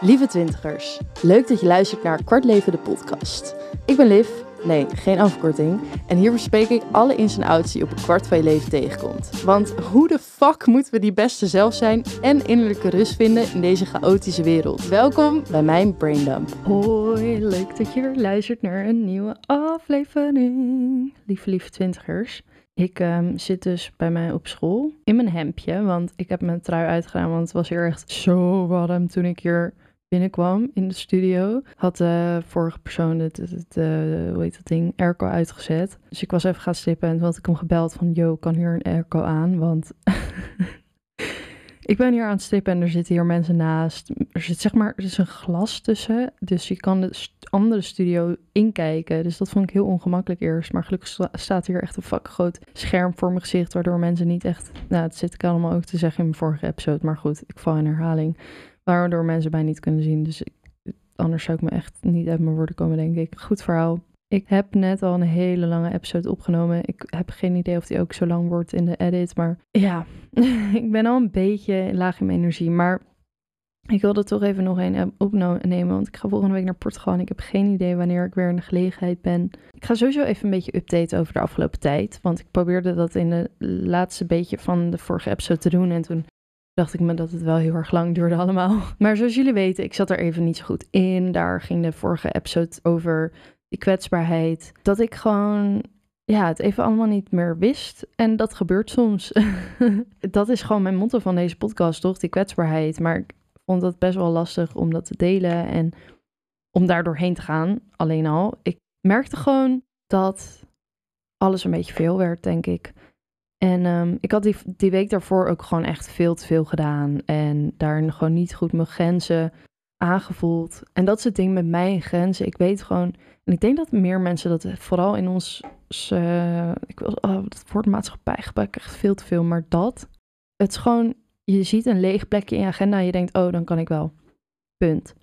Lieve twintigers, leuk dat je luistert naar Kwart Leven de podcast. Ik ben Liv, nee, geen afkorting. En hier bespreek ik alle ins en outs die op een kwart van je leven tegenkomt. Want hoe de fuck moeten we die beste zelf zijn en innerlijke rust vinden in deze chaotische wereld? Welkom bij mijn Braindump. Hoi, leuk dat je weer luistert naar een nieuwe aflevering. Lieve, lieve twintigers. Ik ehm, zit dus bij mij op school in mijn hemdje, want ik heb mijn trui uitgedaan, want het was hier echt zo warm toen ik hier binnenkwam in de studio. Had de vorige persoon het, het, uh, hoe heet dat ding, airco uitgezet. Dus ik was even gaan stippen en toen had ik hem gebeld van, yo, kan hier een airco aan, want... ik ben hier aan het stippen en er zitten hier mensen naast. Er zit zeg maar, er is een glas tussen, dus je kan de andere studio inkijken. Dus dat vond ik heel ongemakkelijk eerst. Maar gelukkig staat hier echt een fucking groot scherm voor mijn gezicht, waardoor mensen niet echt... Nou, dat zit ik allemaal ook te zeggen in mijn vorige episode, maar goed, ik val in herhaling. Waardoor mensen mij niet kunnen zien, dus ik, anders zou ik me echt niet uit mijn woorden komen, denk ik. Goed verhaal. Ik heb net al een hele lange episode opgenomen. Ik heb geen idee of die ook zo lang wordt in de edit. Maar ja, ik ben al een beetje laag in mijn energie. Maar ik wilde toch even nog een opnemen. Want ik ga volgende week naar Portugal. En ik heb geen idee wanneer ik weer in de gelegenheid ben. Ik ga sowieso even een beetje updaten over de afgelopen tijd. Want ik probeerde dat in de laatste beetje van de vorige episode te doen. En toen dacht ik me dat het wel heel erg lang duurde allemaal. Maar zoals jullie weten, ik zat er even niet zo goed in. Daar ging de vorige episode over die kwetsbaarheid. Dat ik gewoon ja, het even allemaal niet meer wist. En dat gebeurt soms. dat is gewoon mijn motto van deze podcast, toch? Die kwetsbaarheid. Maar ik vond het best wel lastig om dat te delen en om daar doorheen te gaan. Alleen al. Ik merkte gewoon dat alles een beetje veel werd, denk ik. En um, ik had die, die week daarvoor ook gewoon echt veel te veel gedaan. En daar gewoon niet goed mijn grenzen aangevoeld. En dat is het ding met mijn grenzen. Ik weet gewoon. En ik denk dat meer mensen dat vooral in ons. Uh, ik wil oh, het woord maatschappij gebruik echt veel te veel. Maar dat. Het is gewoon. Je ziet een leeg plekje in je agenda. En je denkt, oh, dan kan ik wel. Punt.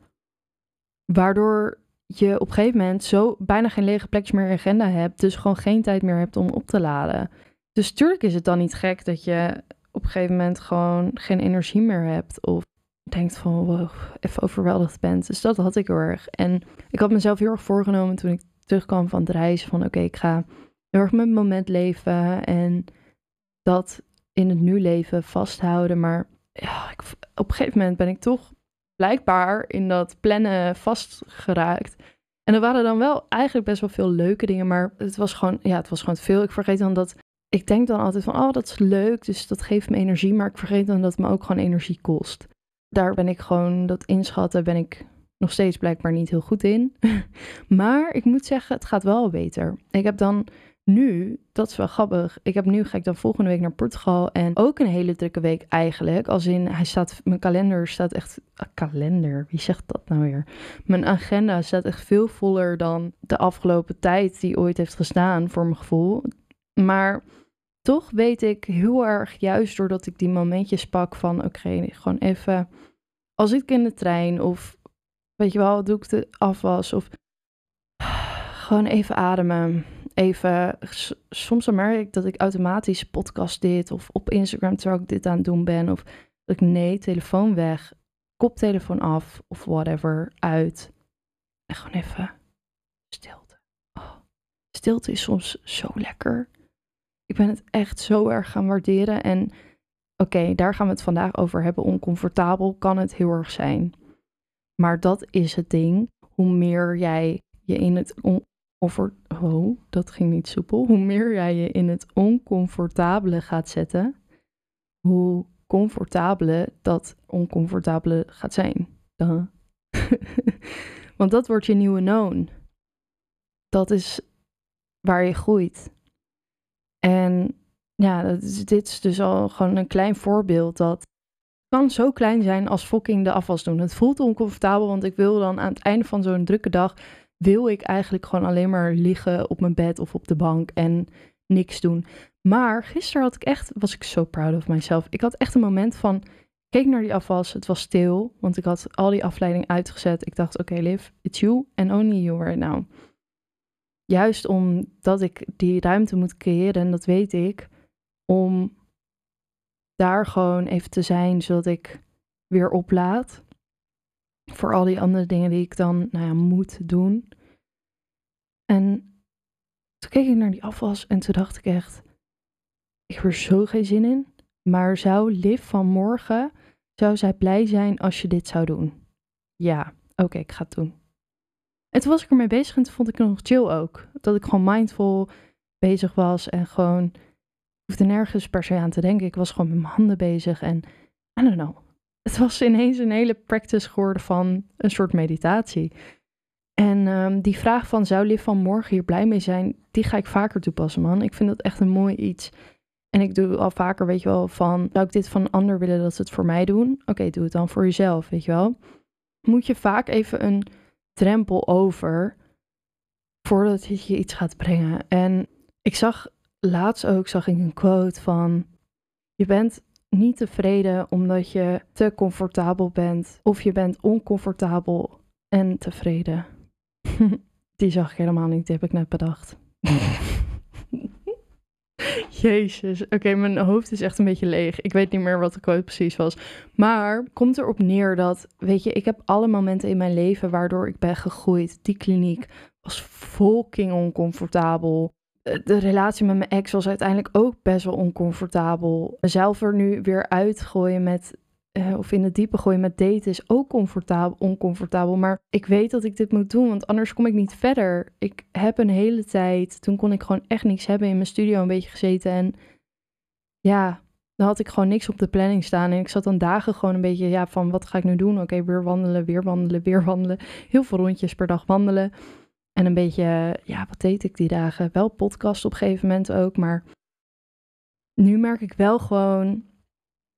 Waardoor je op een gegeven moment zo bijna geen lege plekjes meer in je agenda hebt. Dus gewoon geen tijd meer hebt om op te laden. Dus tuurlijk is het dan niet gek dat je op een gegeven moment gewoon geen energie meer hebt. Of denkt van, wow, even overweldigd bent. Dus dat had ik heel erg. En ik had mezelf heel erg voorgenomen toen ik terugkwam van het reizen. Van oké, ik ga heel erg mijn moment leven. En dat in het nu leven vasthouden. Maar ja, ik, op een gegeven moment ben ik toch blijkbaar in dat plannen vastgeraakt. En er waren dan wel eigenlijk best wel veel leuke dingen, maar het was gewoon, ja, het was gewoon veel. Ik vergeet dan dat ik denk dan altijd van, oh, dat is leuk, dus dat geeft me energie, maar ik vergeet dan dat het me ook gewoon energie kost. Daar ben ik gewoon, dat inschatten ben ik nog steeds blijkbaar niet heel goed in. maar ik moet zeggen, het gaat wel beter. Ik heb dan nu, dat is wel grappig, ik heb nu, ga ik dan volgende week naar Portugal en ook een hele drukke week eigenlijk. Als in, hij staat, mijn kalender staat echt, uh, kalender, wie zegt dat nou weer? Mijn agenda staat echt veel voller dan de afgelopen tijd die ooit heeft gestaan voor mijn gevoel. Maar toch weet ik heel erg, juist doordat ik die momentjes pak van oké, gewoon even, als ik in de trein of weet je wel, doe ik de afwas of gewoon even ademen. Even, soms dan merk ik dat ik automatisch podcast dit of op Instagram terwijl ik dit aan het doen ben. Of dat ik nee, telefoon weg, koptelefoon af of whatever uit. En gewoon even stilte. Oh, stilte is soms zo lekker. Ik ben het echt zo erg gaan waarderen. En oké, daar gaan we het vandaag over hebben. Oncomfortabel kan het heel erg zijn. Maar dat is het ding. Hoe meer jij je in het oh, dat ging niet soepel. Hoe meer jij je in het oncomfortabele gaat zetten, hoe comfortabeler dat oncomfortabele gaat zijn. Want dat wordt je nieuwe known. Dat is waar je groeit. En ja, dat dit is dus al gewoon een klein voorbeeld dat kan zo klein zijn als fucking de afwas doen. Het voelt oncomfortabel, want ik wil dan aan het einde van zo'n drukke dag, wil ik eigenlijk gewoon alleen maar liggen op mijn bed of op de bank en niks doen. Maar gisteren had ik echt, was ik zo proud of myself. Ik had echt een moment van, keek naar die afwas, het was stil, want ik had al die afleiding uitgezet. Ik dacht, oké okay, Liv, it's you and only you right now juist omdat ik die ruimte moet creëren, en dat weet ik, om daar gewoon even te zijn, zodat ik weer oplaad. Voor al die andere dingen die ik dan nou ja, moet doen. En toen keek ik naar die afwas en toen dacht ik echt, ik heb er zo geen zin in. Maar zou Liv van morgen, zou zij blij zijn als je dit zou doen? Ja, oké, ik ga het doen. En toen was ik ermee bezig en toen vond ik het nog chill ook. Dat ik gewoon mindful bezig was en gewoon hoefde nergens per se aan te denken. Ik was gewoon met mijn handen bezig en I don't know. Het was ineens een hele practice geworden van een soort meditatie. En um, die vraag van zou Liv van morgen hier blij mee zijn, die ga ik vaker toepassen, man. Ik vind dat echt een mooi iets. En ik doe al vaker, weet je wel, van zou ik dit van een ander willen dat ze het voor mij doen? Oké, doe het dan voor jezelf, weet je wel. Moet je vaak even een drempel over voordat je iets gaat brengen. En ik zag laatst ook zag ik een quote van je bent niet tevreden omdat je te comfortabel bent of je bent oncomfortabel en tevreden. Die zag ik helemaal niet, die heb ik net bedacht. Jezus, oké, mijn hoofd is echt een beetje leeg. Ik weet niet meer wat de quote precies was. Maar komt erop neer dat, weet je, ik heb alle momenten in mijn leven waardoor ik ben gegroeid. Die kliniek was fucking oncomfortabel. De relatie met mijn ex was uiteindelijk ook best wel oncomfortabel. Mezelf er nu weer uitgooien met uh, of in het diepe gooien met daten is ook comfortabel, oncomfortabel. Maar ik weet dat ik dit moet doen, want anders kom ik niet verder. Ik heb een hele tijd, toen kon ik gewoon echt niks hebben in mijn studio een beetje gezeten. En ja, dan had ik gewoon niks op de planning staan. En ik zat dan dagen gewoon een beetje, ja, van wat ga ik nu doen? Oké, weer wandelen, weer wandelen, weer wandelen. Heel veel rondjes per dag wandelen. En een beetje, ja, wat deed ik die dagen? Wel podcast op een gegeven moment ook, maar nu merk ik wel gewoon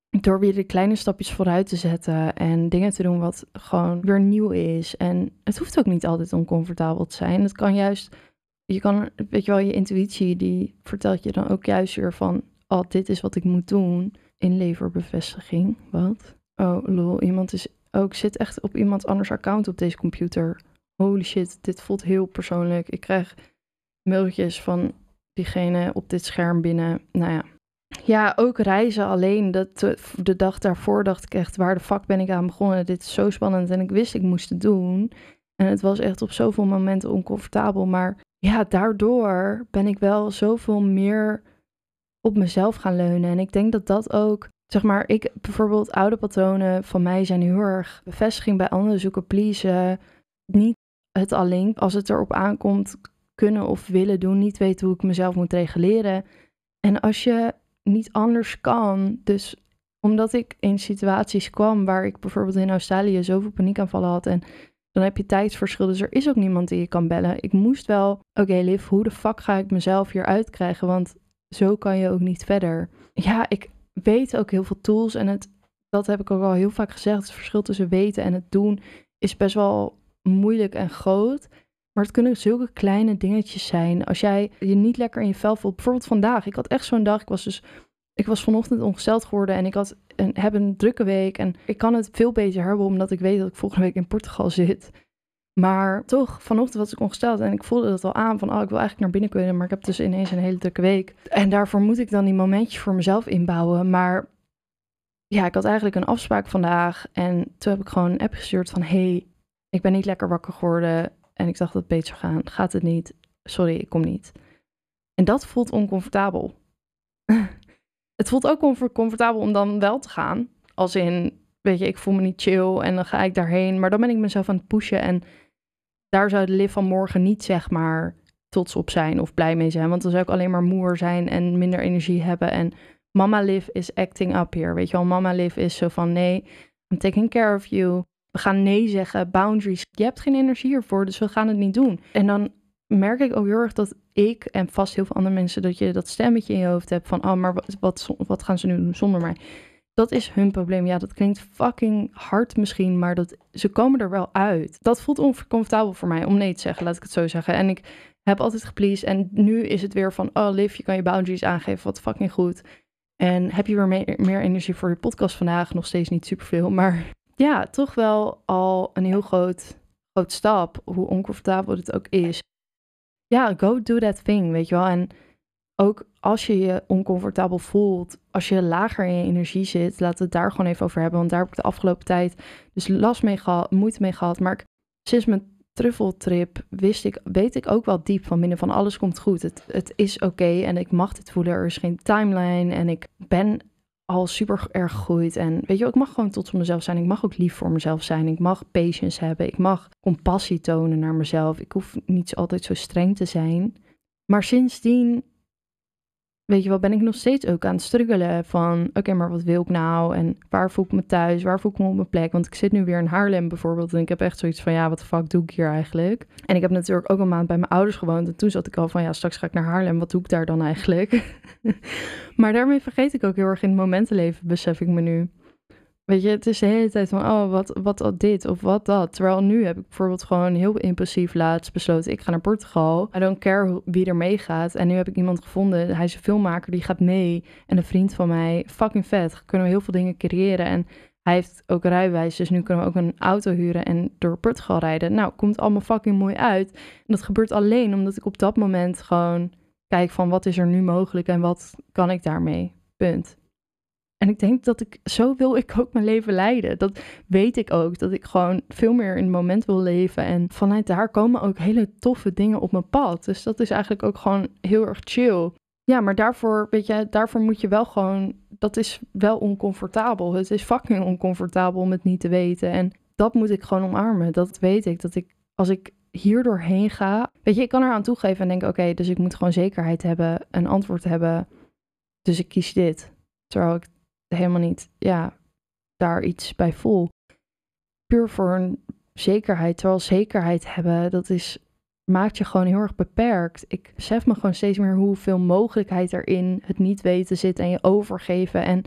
door weer de kleine stapjes vooruit te zetten en dingen te doen wat gewoon weer nieuw is. En het hoeft ook niet altijd oncomfortabel te zijn. Het kan juist, je kan, weet je wel, je intuïtie die vertelt je dan ook juist weer van, oh, dit is wat ik moet doen. in leverbevestiging. Wat? Oh, lol, iemand is ook, zit echt op iemand anders account op deze computer. Holy shit, dit voelt heel persoonlijk. Ik krijg mailtjes van diegene op dit scherm binnen. Nou ja, ja, ook reizen alleen. Dat, eh, de dag daarvoor dacht ik echt, waar de fuck ben ik aan begonnen? Dit is zo spannend en ik wist ik moest het doen. En het was echt op zoveel momenten oncomfortabel. Maar ja, daardoor ben ik wel zoveel meer op mezelf gaan leunen. En ik denk dat dat ook, zeg maar, ik bijvoorbeeld oude patronen van mij zijn heel erg bevestiging bij anderen zoeken, pleasen. Niet het alleen, als het erop aankomt, kunnen of willen doen, niet weten hoe ik mezelf moet reguleren. En als je niet anders kan. Dus omdat ik in situaties kwam waar ik bijvoorbeeld in Australië zoveel paniekaanvallen had en dan heb je tijdsverschil, dus er is ook niemand die je kan bellen. Ik moest wel, oké okay, Liv, hoe de fuck ga ik mezelf hier uitkrijgen? Want zo kan je ook niet verder. Ja, ik weet ook heel veel tools en het, dat heb ik ook al heel vaak gezegd. Het verschil tussen weten en het doen is best wel moeilijk en groot. Maar het kunnen zulke kleine dingetjes zijn. Als jij je niet lekker in je vel voelt. Bijvoorbeeld vandaag. Ik had echt zo'n dag. Ik was dus. Ik was vanochtend ongesteld geworden en ik had een, heb een drukke week. En ik kan het veel beter hebben omdat ik weet dat ik volgende week in Portugal zit. Maar toch, vanochtend was ik ongesteld en ik voelde dat al aan van, oh, ik wil eigenlijk naar binnen kunnen, maar ik heb dus ineens een hele drukke week. En daarvoor moet ik dan die momentjes voor mezelf inbouwen. Maar ja, ik had eigenlijk een afspraak vandaag en toen heb ik gewoon een app gestuurd van, hey, ik ben niet lekker wakker geworden. En ik dacht dat beter gaan. Gaat het niet? Sorry, ik kom niet. En dat voelt oncomfortabel. het voelt ook oncomfortabel om dan wel te gaan. Als in, weet je, ik voel me niet chill en dan ga ik daarheen. Maar dan ben ik mezelf aan het pushen. En daar zou de Liv van morgen niet, zeg maar, trots op zijn of blij mee zijn. Want dan zou ik alleen maar moer zijn en minder energie hebben. En mama Liv is acting up here. Weet je wel, mama Liv is zo van, nee, I'm taking care of you we gaan nee zeggen, boundaries. Je hebt geen energie ervoor, dus we gaan het niet doen. En dan merk ik ook heel erg dat ik en vast heel veel andere mensen, dat je dat stemmetje in je hoofd hebt van, oh, maar wat, wat, wat gaan ze nu doen zonder mij? Dat is hun probleem. Ja, dat klinkt fucking hard misschien, maar dat, ze komen er wel uit. Dat voelt oncomfortabel voor mij om nee te zeggen, laat ik het zo zeggen. En ik heb altijd gepleased en nu is het weer van, oh Liv, je kan je boundaries aangeven, wat fucking goed. En heb je weer meer, meer energie voor je podcast vandaag? Nog steeds niet superveel, maar ja, toch wel al een heel groot, groot stap, hoe oncomfortabel het ook is. Ja, go do that thing, weet je wel. En ook als je je oncomfortabel voelt, als je lager in je energie zit, laten we het daar gewoon even over hebben. Want daar heb ik de afgelopen tijd dus last mee gehad, moeite mee gehad. Maar sinds mijn truffeltrip wist ik, weet ik ook wel diep van binnen van alles komt goed. Het, het is oké en ik mag dit voelen. Er is geen timeline en ik ben al super erg gegroeid. En weet je, ik mag gewoon tot mezelf zijn. Ik mag ook lief voor mezelf zijn. Ik mag patience hebben. Ik mag compassie tonen naar mezelf. Ik hoef niet altijd zo streng te zijn. Maar sindsdien weet je wel, ben ik nog steeds ook aan het struggelen van, oké, maar wat wil ik nou? En waar voel ik me thuis? Waar voel ik me op mijn plek? Want ik zit nu weer in Haarlem bijvoorbeeld en ik heb echt zoiets van, ja, wat de fuck doe ik hier eigenlijk? En ik heb natuurlijk ook een maand bij mijn ouders gewoond en toen zat ik al van, ja, straks ga ik naar Haarlem, wat doe ik daar dan eigenlijk? maar daarmee vergeet ik ook heel erg in het moment te leven, besef ik me nu. Weet je, het is de hele tijd van, oh, wat, wat dit of wat dat. Terwijl nu heb ik bijvoorbeeld gewoon heel impulsief laatst besloten, ik ga naar Portugal. I don't care wie er meegaat. En nu heb ik iemand gevonden, hij is een filmmaker, die gaat mee. En een vriend van mij, fucking vet. Kunnen we heel veel dingen creëren. En hij heeft ook rijbewijs, dus nu kunnen we ook een auto huren en door Portugal rijden. Nou, komt allemaal fucking mooi uit. En dat gebeurt alleen omdat ik op dat moment gewoon kijk van, wat is er nu mogelijk en wat kan ik daarmee? Punt. En ik denk dat ik, zo wil ik ook mijn leven leiden. Dat weet ik ook. Dat ik gewoon veel meer in het moment wil leven. En vanuit daar komen ook hele toffe dingen op mijn pad. Dus dat is eigenlijk ook gewoon heel erg chill. Ja, maar daarvoor, weet je, daarvoor moet je wel gewoon, dat is wel oncomfortabel. Het is fucking oncomfortabel om het niet te weten. En dat moet ik gewoon omarmen. Dat weet ik. Dat ik, als ik hier doorheen ga, weet je, ik kan eraan toegeven en denken, oké, dus ik moet gewoon zekerheid hebben, een antwoord hebben. Dus ik kies dit. Terwijl ik helemaal niet, ja, daar iets bij voel. Puur voor een zekerheid. Terwijl zekerheid hebben, dat is, maakt je gewoon heel erg beperkt. Ik besef me gewoon steeds meer hoeveel mogelijkheid er in het niet weten zit en je overgeven. En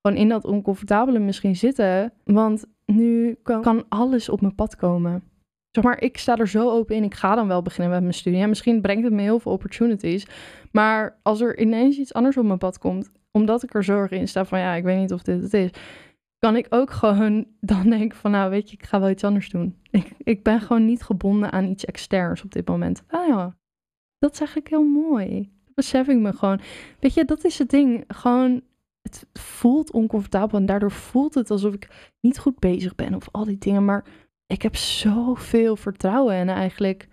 gewoon in dat oncomfortabele misschien zitten. Want nu kan, kan alles op mijn pad komen. Zeg maar, ik sta er zo open in. Ik ga dan wel beginnen met mijn studie. En misschien brengt het me heel veel opportunities. Maar als er ineens iets anders op mijn pad komt, omdat ik er zorg in sta van ja, ik weet niet of dit het is, kan ik ook gewoon dan denken van nou weet je, ik ga wel iets anders doen. Ik, ik ben gewoon niet gebonden aan iets externs op dit moment. Ah ja, dat is eigenlijk heel mooi. Besef ik me gewoon. Weet je, dat is het ding. Gewoon, het voelt oncomfortabel en daardoor voelt het alsof ik niet goed bezig ben of al die dingen. Maar ik heb zoveel vertrouwen en eigenlijk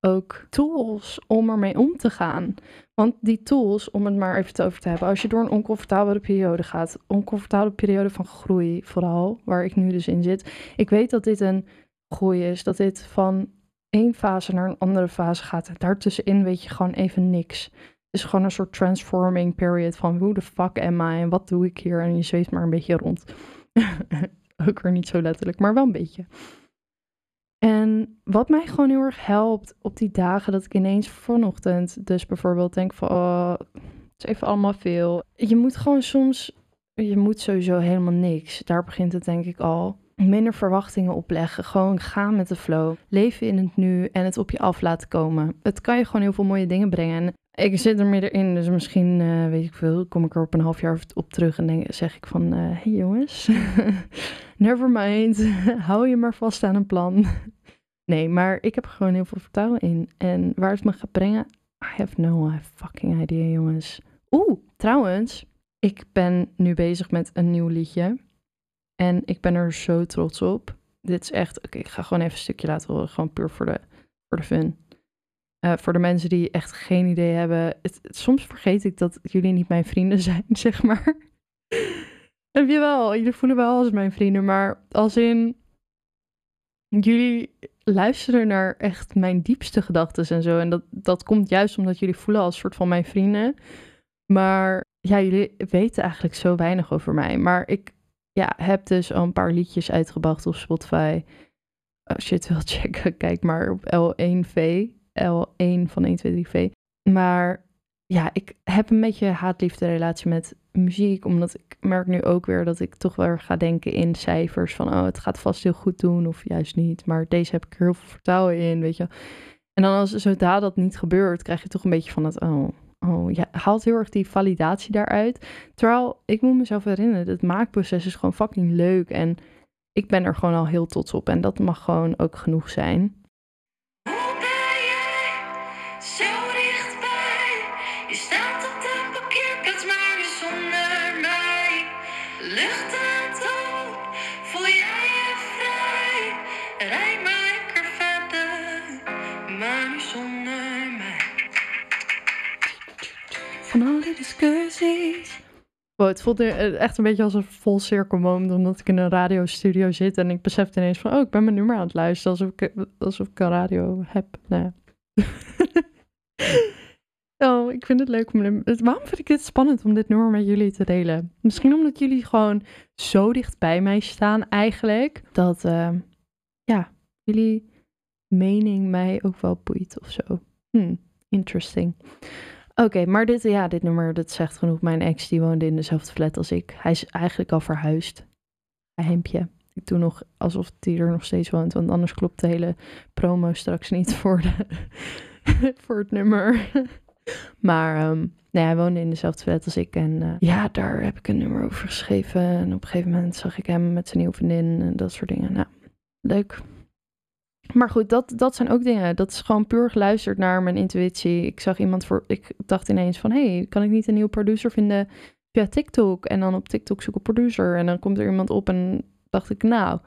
ook tools om ermee om te gaan. Want die tools, om het maar even over te hebben, als je door een oncomfortabele periode gaat, oncomfortabele periode van groei vooral, waar ik nu dus in zit. Ik weet dat dit een groei is, dat dit van één fase naar een andere fase gaat. Daartussenin weet je gewoon even niks. Het is gewoon een soort transforming period van who the fuck am I en wat doe ik hier? En je zweeft maar een beetje rond. ook weer niet zo letterlijk, maar wel een beetje. En wat mij gewoon heel erg helpt op die dagen dat ik ineens vanochtend dus bijvoorbeeld denk van, oh, het is even allemaal veel. Je moet gewoon soms, je moet sowieso helemaal niks. Daar begint het denk ik al. Minder verwachtingen opleggen. Gewoon gaan met de flow. Leven in het nu en het op je af laten komen. Het kan je gewoon heel veel mooie dingen brengen. En ik zit er middenin, dus misschien, uh, weet ik veel, kom ik er op een half jaar op terug en denk, zeg ik van, hé uh, hey jongens, never mind, hou je maar vast aan een plan. nee, maar ik heb er gewoon heel veel vertrouwen in. En waar het me gaat brengen, I have no fucking idea, jongens. Oeh, trouwens, ik ben nu bezig met een nieuw liedje. En ik ben er zo trots op. Dit is echt, oké, ik ga gewoon even een stukje laten horen, gewoon puur voor de, voor de fun. Uh, voor de mensen die echt geen idee hebben. Het, soms vergeet ik dat jullie niet mijn vrienden zijn, zeg maar. Heb je wel, jullie voelen wel als mijn vrienden, maar als in. Jullie luisteren naar echt mijn diepste gedachten en zo. En dat, dat komt juist omdat jullie voelen als soort van mijn vrienden. Maar ja, jullie weten eigenlijk zo weinig over mij. Maar ik ja, heb dus al een paar liedjes uitgebracht op Spotify. Als je het checken, kijk maar op L1V. L1 van 1, 2, 3, V. Maar ja, ik heb een beetje haatliefde relatie met muziek. Omdat ik merk nu ook weer dat ik toch wel ga denken in cijfers. Van oh, het gaat vast heel goed doen of juist niet. Maar deze heb ik er heel veel vertrouwen in, weet je. En dan als zodra dat niet gebeurt, krijg je toch een beetje van het oh, oh, ja, haalt heel erg die validatie daaruit. Terwijl ik moet mezelf herinneren, het maakproces is gewoon fucking leuk. En ik ben er gewoon al heel trots op. En dat mag gewoon ook genoeg zijn. Wow, het voelt echt een beetje als een vol cirkel moment, omdat ik in een radiostudio zit en ik besef ineens van, oh, ik ben mijn nummer aan het luisteren, alsof ik, alsof ik een radio heb. Nou Oh, ik vind het leuk om. Waarom vind ik dit spannend om dit nummer met jullie te delen? Misschien omdat jullie gewoon zo dicht bij mij staan, eigenlijk. Dat, uh, ja, jullie mening mij ook wel boeit of zo. Hmm, interesting. Oké, maar dit, ja, dit nummer, dat zegt genoeg. Mijn ex, die woonde in dezelfde flat als ik. Hij is eigenlijk al verhuisd. Hempje. Ik doe nog alsof hij er nog steeds woont, want anders klopt de hele promo straks niet voor, de, voor het nummer. Maar um, nee, hij woonde in dezelfde flat als ik. En uh, ja, daar heb ik een nummer over geschreven. En op een gegeven moment zag ik hem met zijn nieuwe vriendin en dat soort dingen. Nou, leuk. Maar goed, dat, dat zijn ook dingen. Dat is gewoon puur geluisterd naar mijn intuïtie. Ik zag iemand voor. Ik dacht ineens van: hey, kan ik niet een nieuwe producer vinden via TikTok? En dan op TikTok zoek ik producer. En dan komt er iemand op en dacht ik: nou,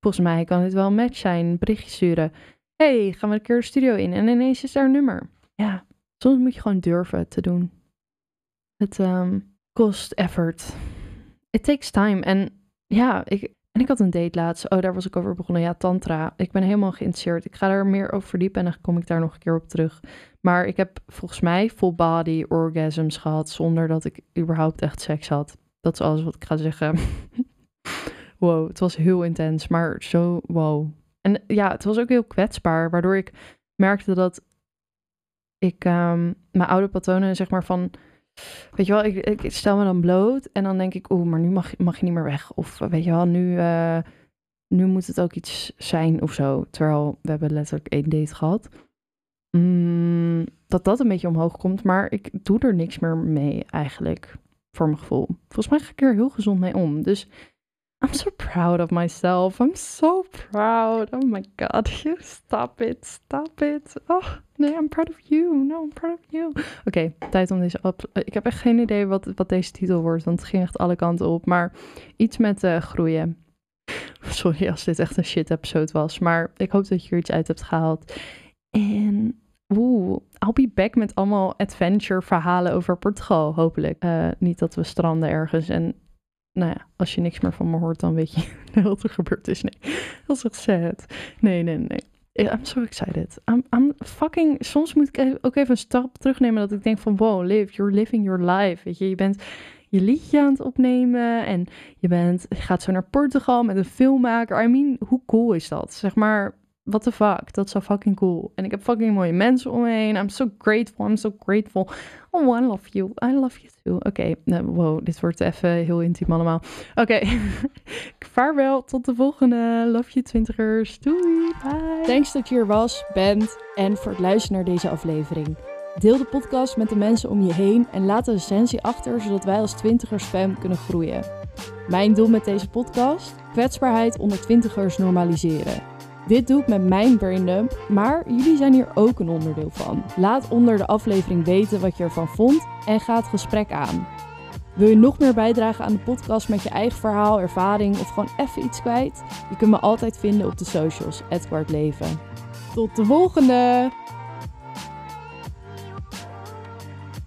volgens mij kan dit wel een match zijn. Berichtje sturen. hey, gaan we een keer de studio in? En ineens is daar een nummer. Ja, soms moet je gewoon durven te doen. Het um, kost effort. It takes time. En ja, ik, en ik had een date laatst. Oh, daar was ik over begonnen. Ja, tantra. Ik ben helemaal geïnteresseerd. Ik ga er meer over verdiepen en dan kom ik daar nog een keer op terug. Maar ik heb volgens mij full body orgasms gehad zonder dat ik überhaupt echt seks had. Dat is alles wat ik ga zeggen. wow, het was heel intens, maar zo wow. En ja, het was ook heel kwetsbaar, waardoor ik merkte dat ik um, mijn oude patronen, zeg maar van Weet je wel, ik, ik, stel me dan bloot en dan denk ik, oeh, maar nu mag, mag je niet meer weg. Of eh, weet je wel, nu, uh, nu moet het ook iets zijn of zo. Terwijl we hebben letterlijk één date gehad. Mm, dat dat een beetje omhoog komt, maar ik doe er niks meer mee eigenlijk, voor mijn gevoel. Volgens mij ga ik er heel gezond mee om. Dus I'm so proud of myself. I'm so proud. Oh my god. Stop it. Stop it. Oh, nee, I'm proud of you. No, I'm proud of you. Oké, tijd om deze op. Ik heb echt geen idee wat, wat deze titel wordt, want het ging echt alle kanten op. Maar iets met uh, groeien. Sorry als dit echt een shit episode was. Maar ik hoop dat je er iets uit hebt gehaald. En Oeh, I'll be back met allemaal adventure verhalen over Portugal, hopelijk. Uh, niet dat we stranden ergens en nou ja, als je niks meer van me hoort, dan weet je wat er gebeurd is. Nee, dat is echt sad. Nee, nee, nee. I'm so excited. I'm, I'm fucking... Soms moet ik ook even een stap terugnemen dat ik denk van... Wow, live, you're living your life. Weet je, je bent je liedje aan het opnemen en je, bent, je gaat zo naar Portugal met een filmmaker. I mean, hoe cool is dat? Zeg maar, what the fuck? Dat is zo fucking cool. En ik heb fucking mooie mensen om me heen. I'm so grateful. I'm so grateful. Oh, I love you. I love you too. Oké, okay. nou, wow, dit wordt even heel intiem allemaal. Oké, okay. vaarwel. Tot de volgende. Love you twintigers. Doei. Bye. Thanks dat je er was, bent en voor het luisteren naar deze aflevering. Deel de podcast met de mensen om je heen en laat een recensie achter, zodat wij als twintigers fam kunnen groeien. Mijn doel met deze podcast? Kwetsbaarheid onder twintigers normaliseren. Dit doe ik met mijn braindump, maar jullie zijn hier ook een onderdeel van. Laat onder de aflevering weten wat je ervan vond en ga het gesprek aan. Wil je nog meer bijdragen aan de podcast met je eigen verhaal, ervaring of gewoon even iets kwijt? Je kunt me altijd vinden op de socials, Edward. Tot de volgende!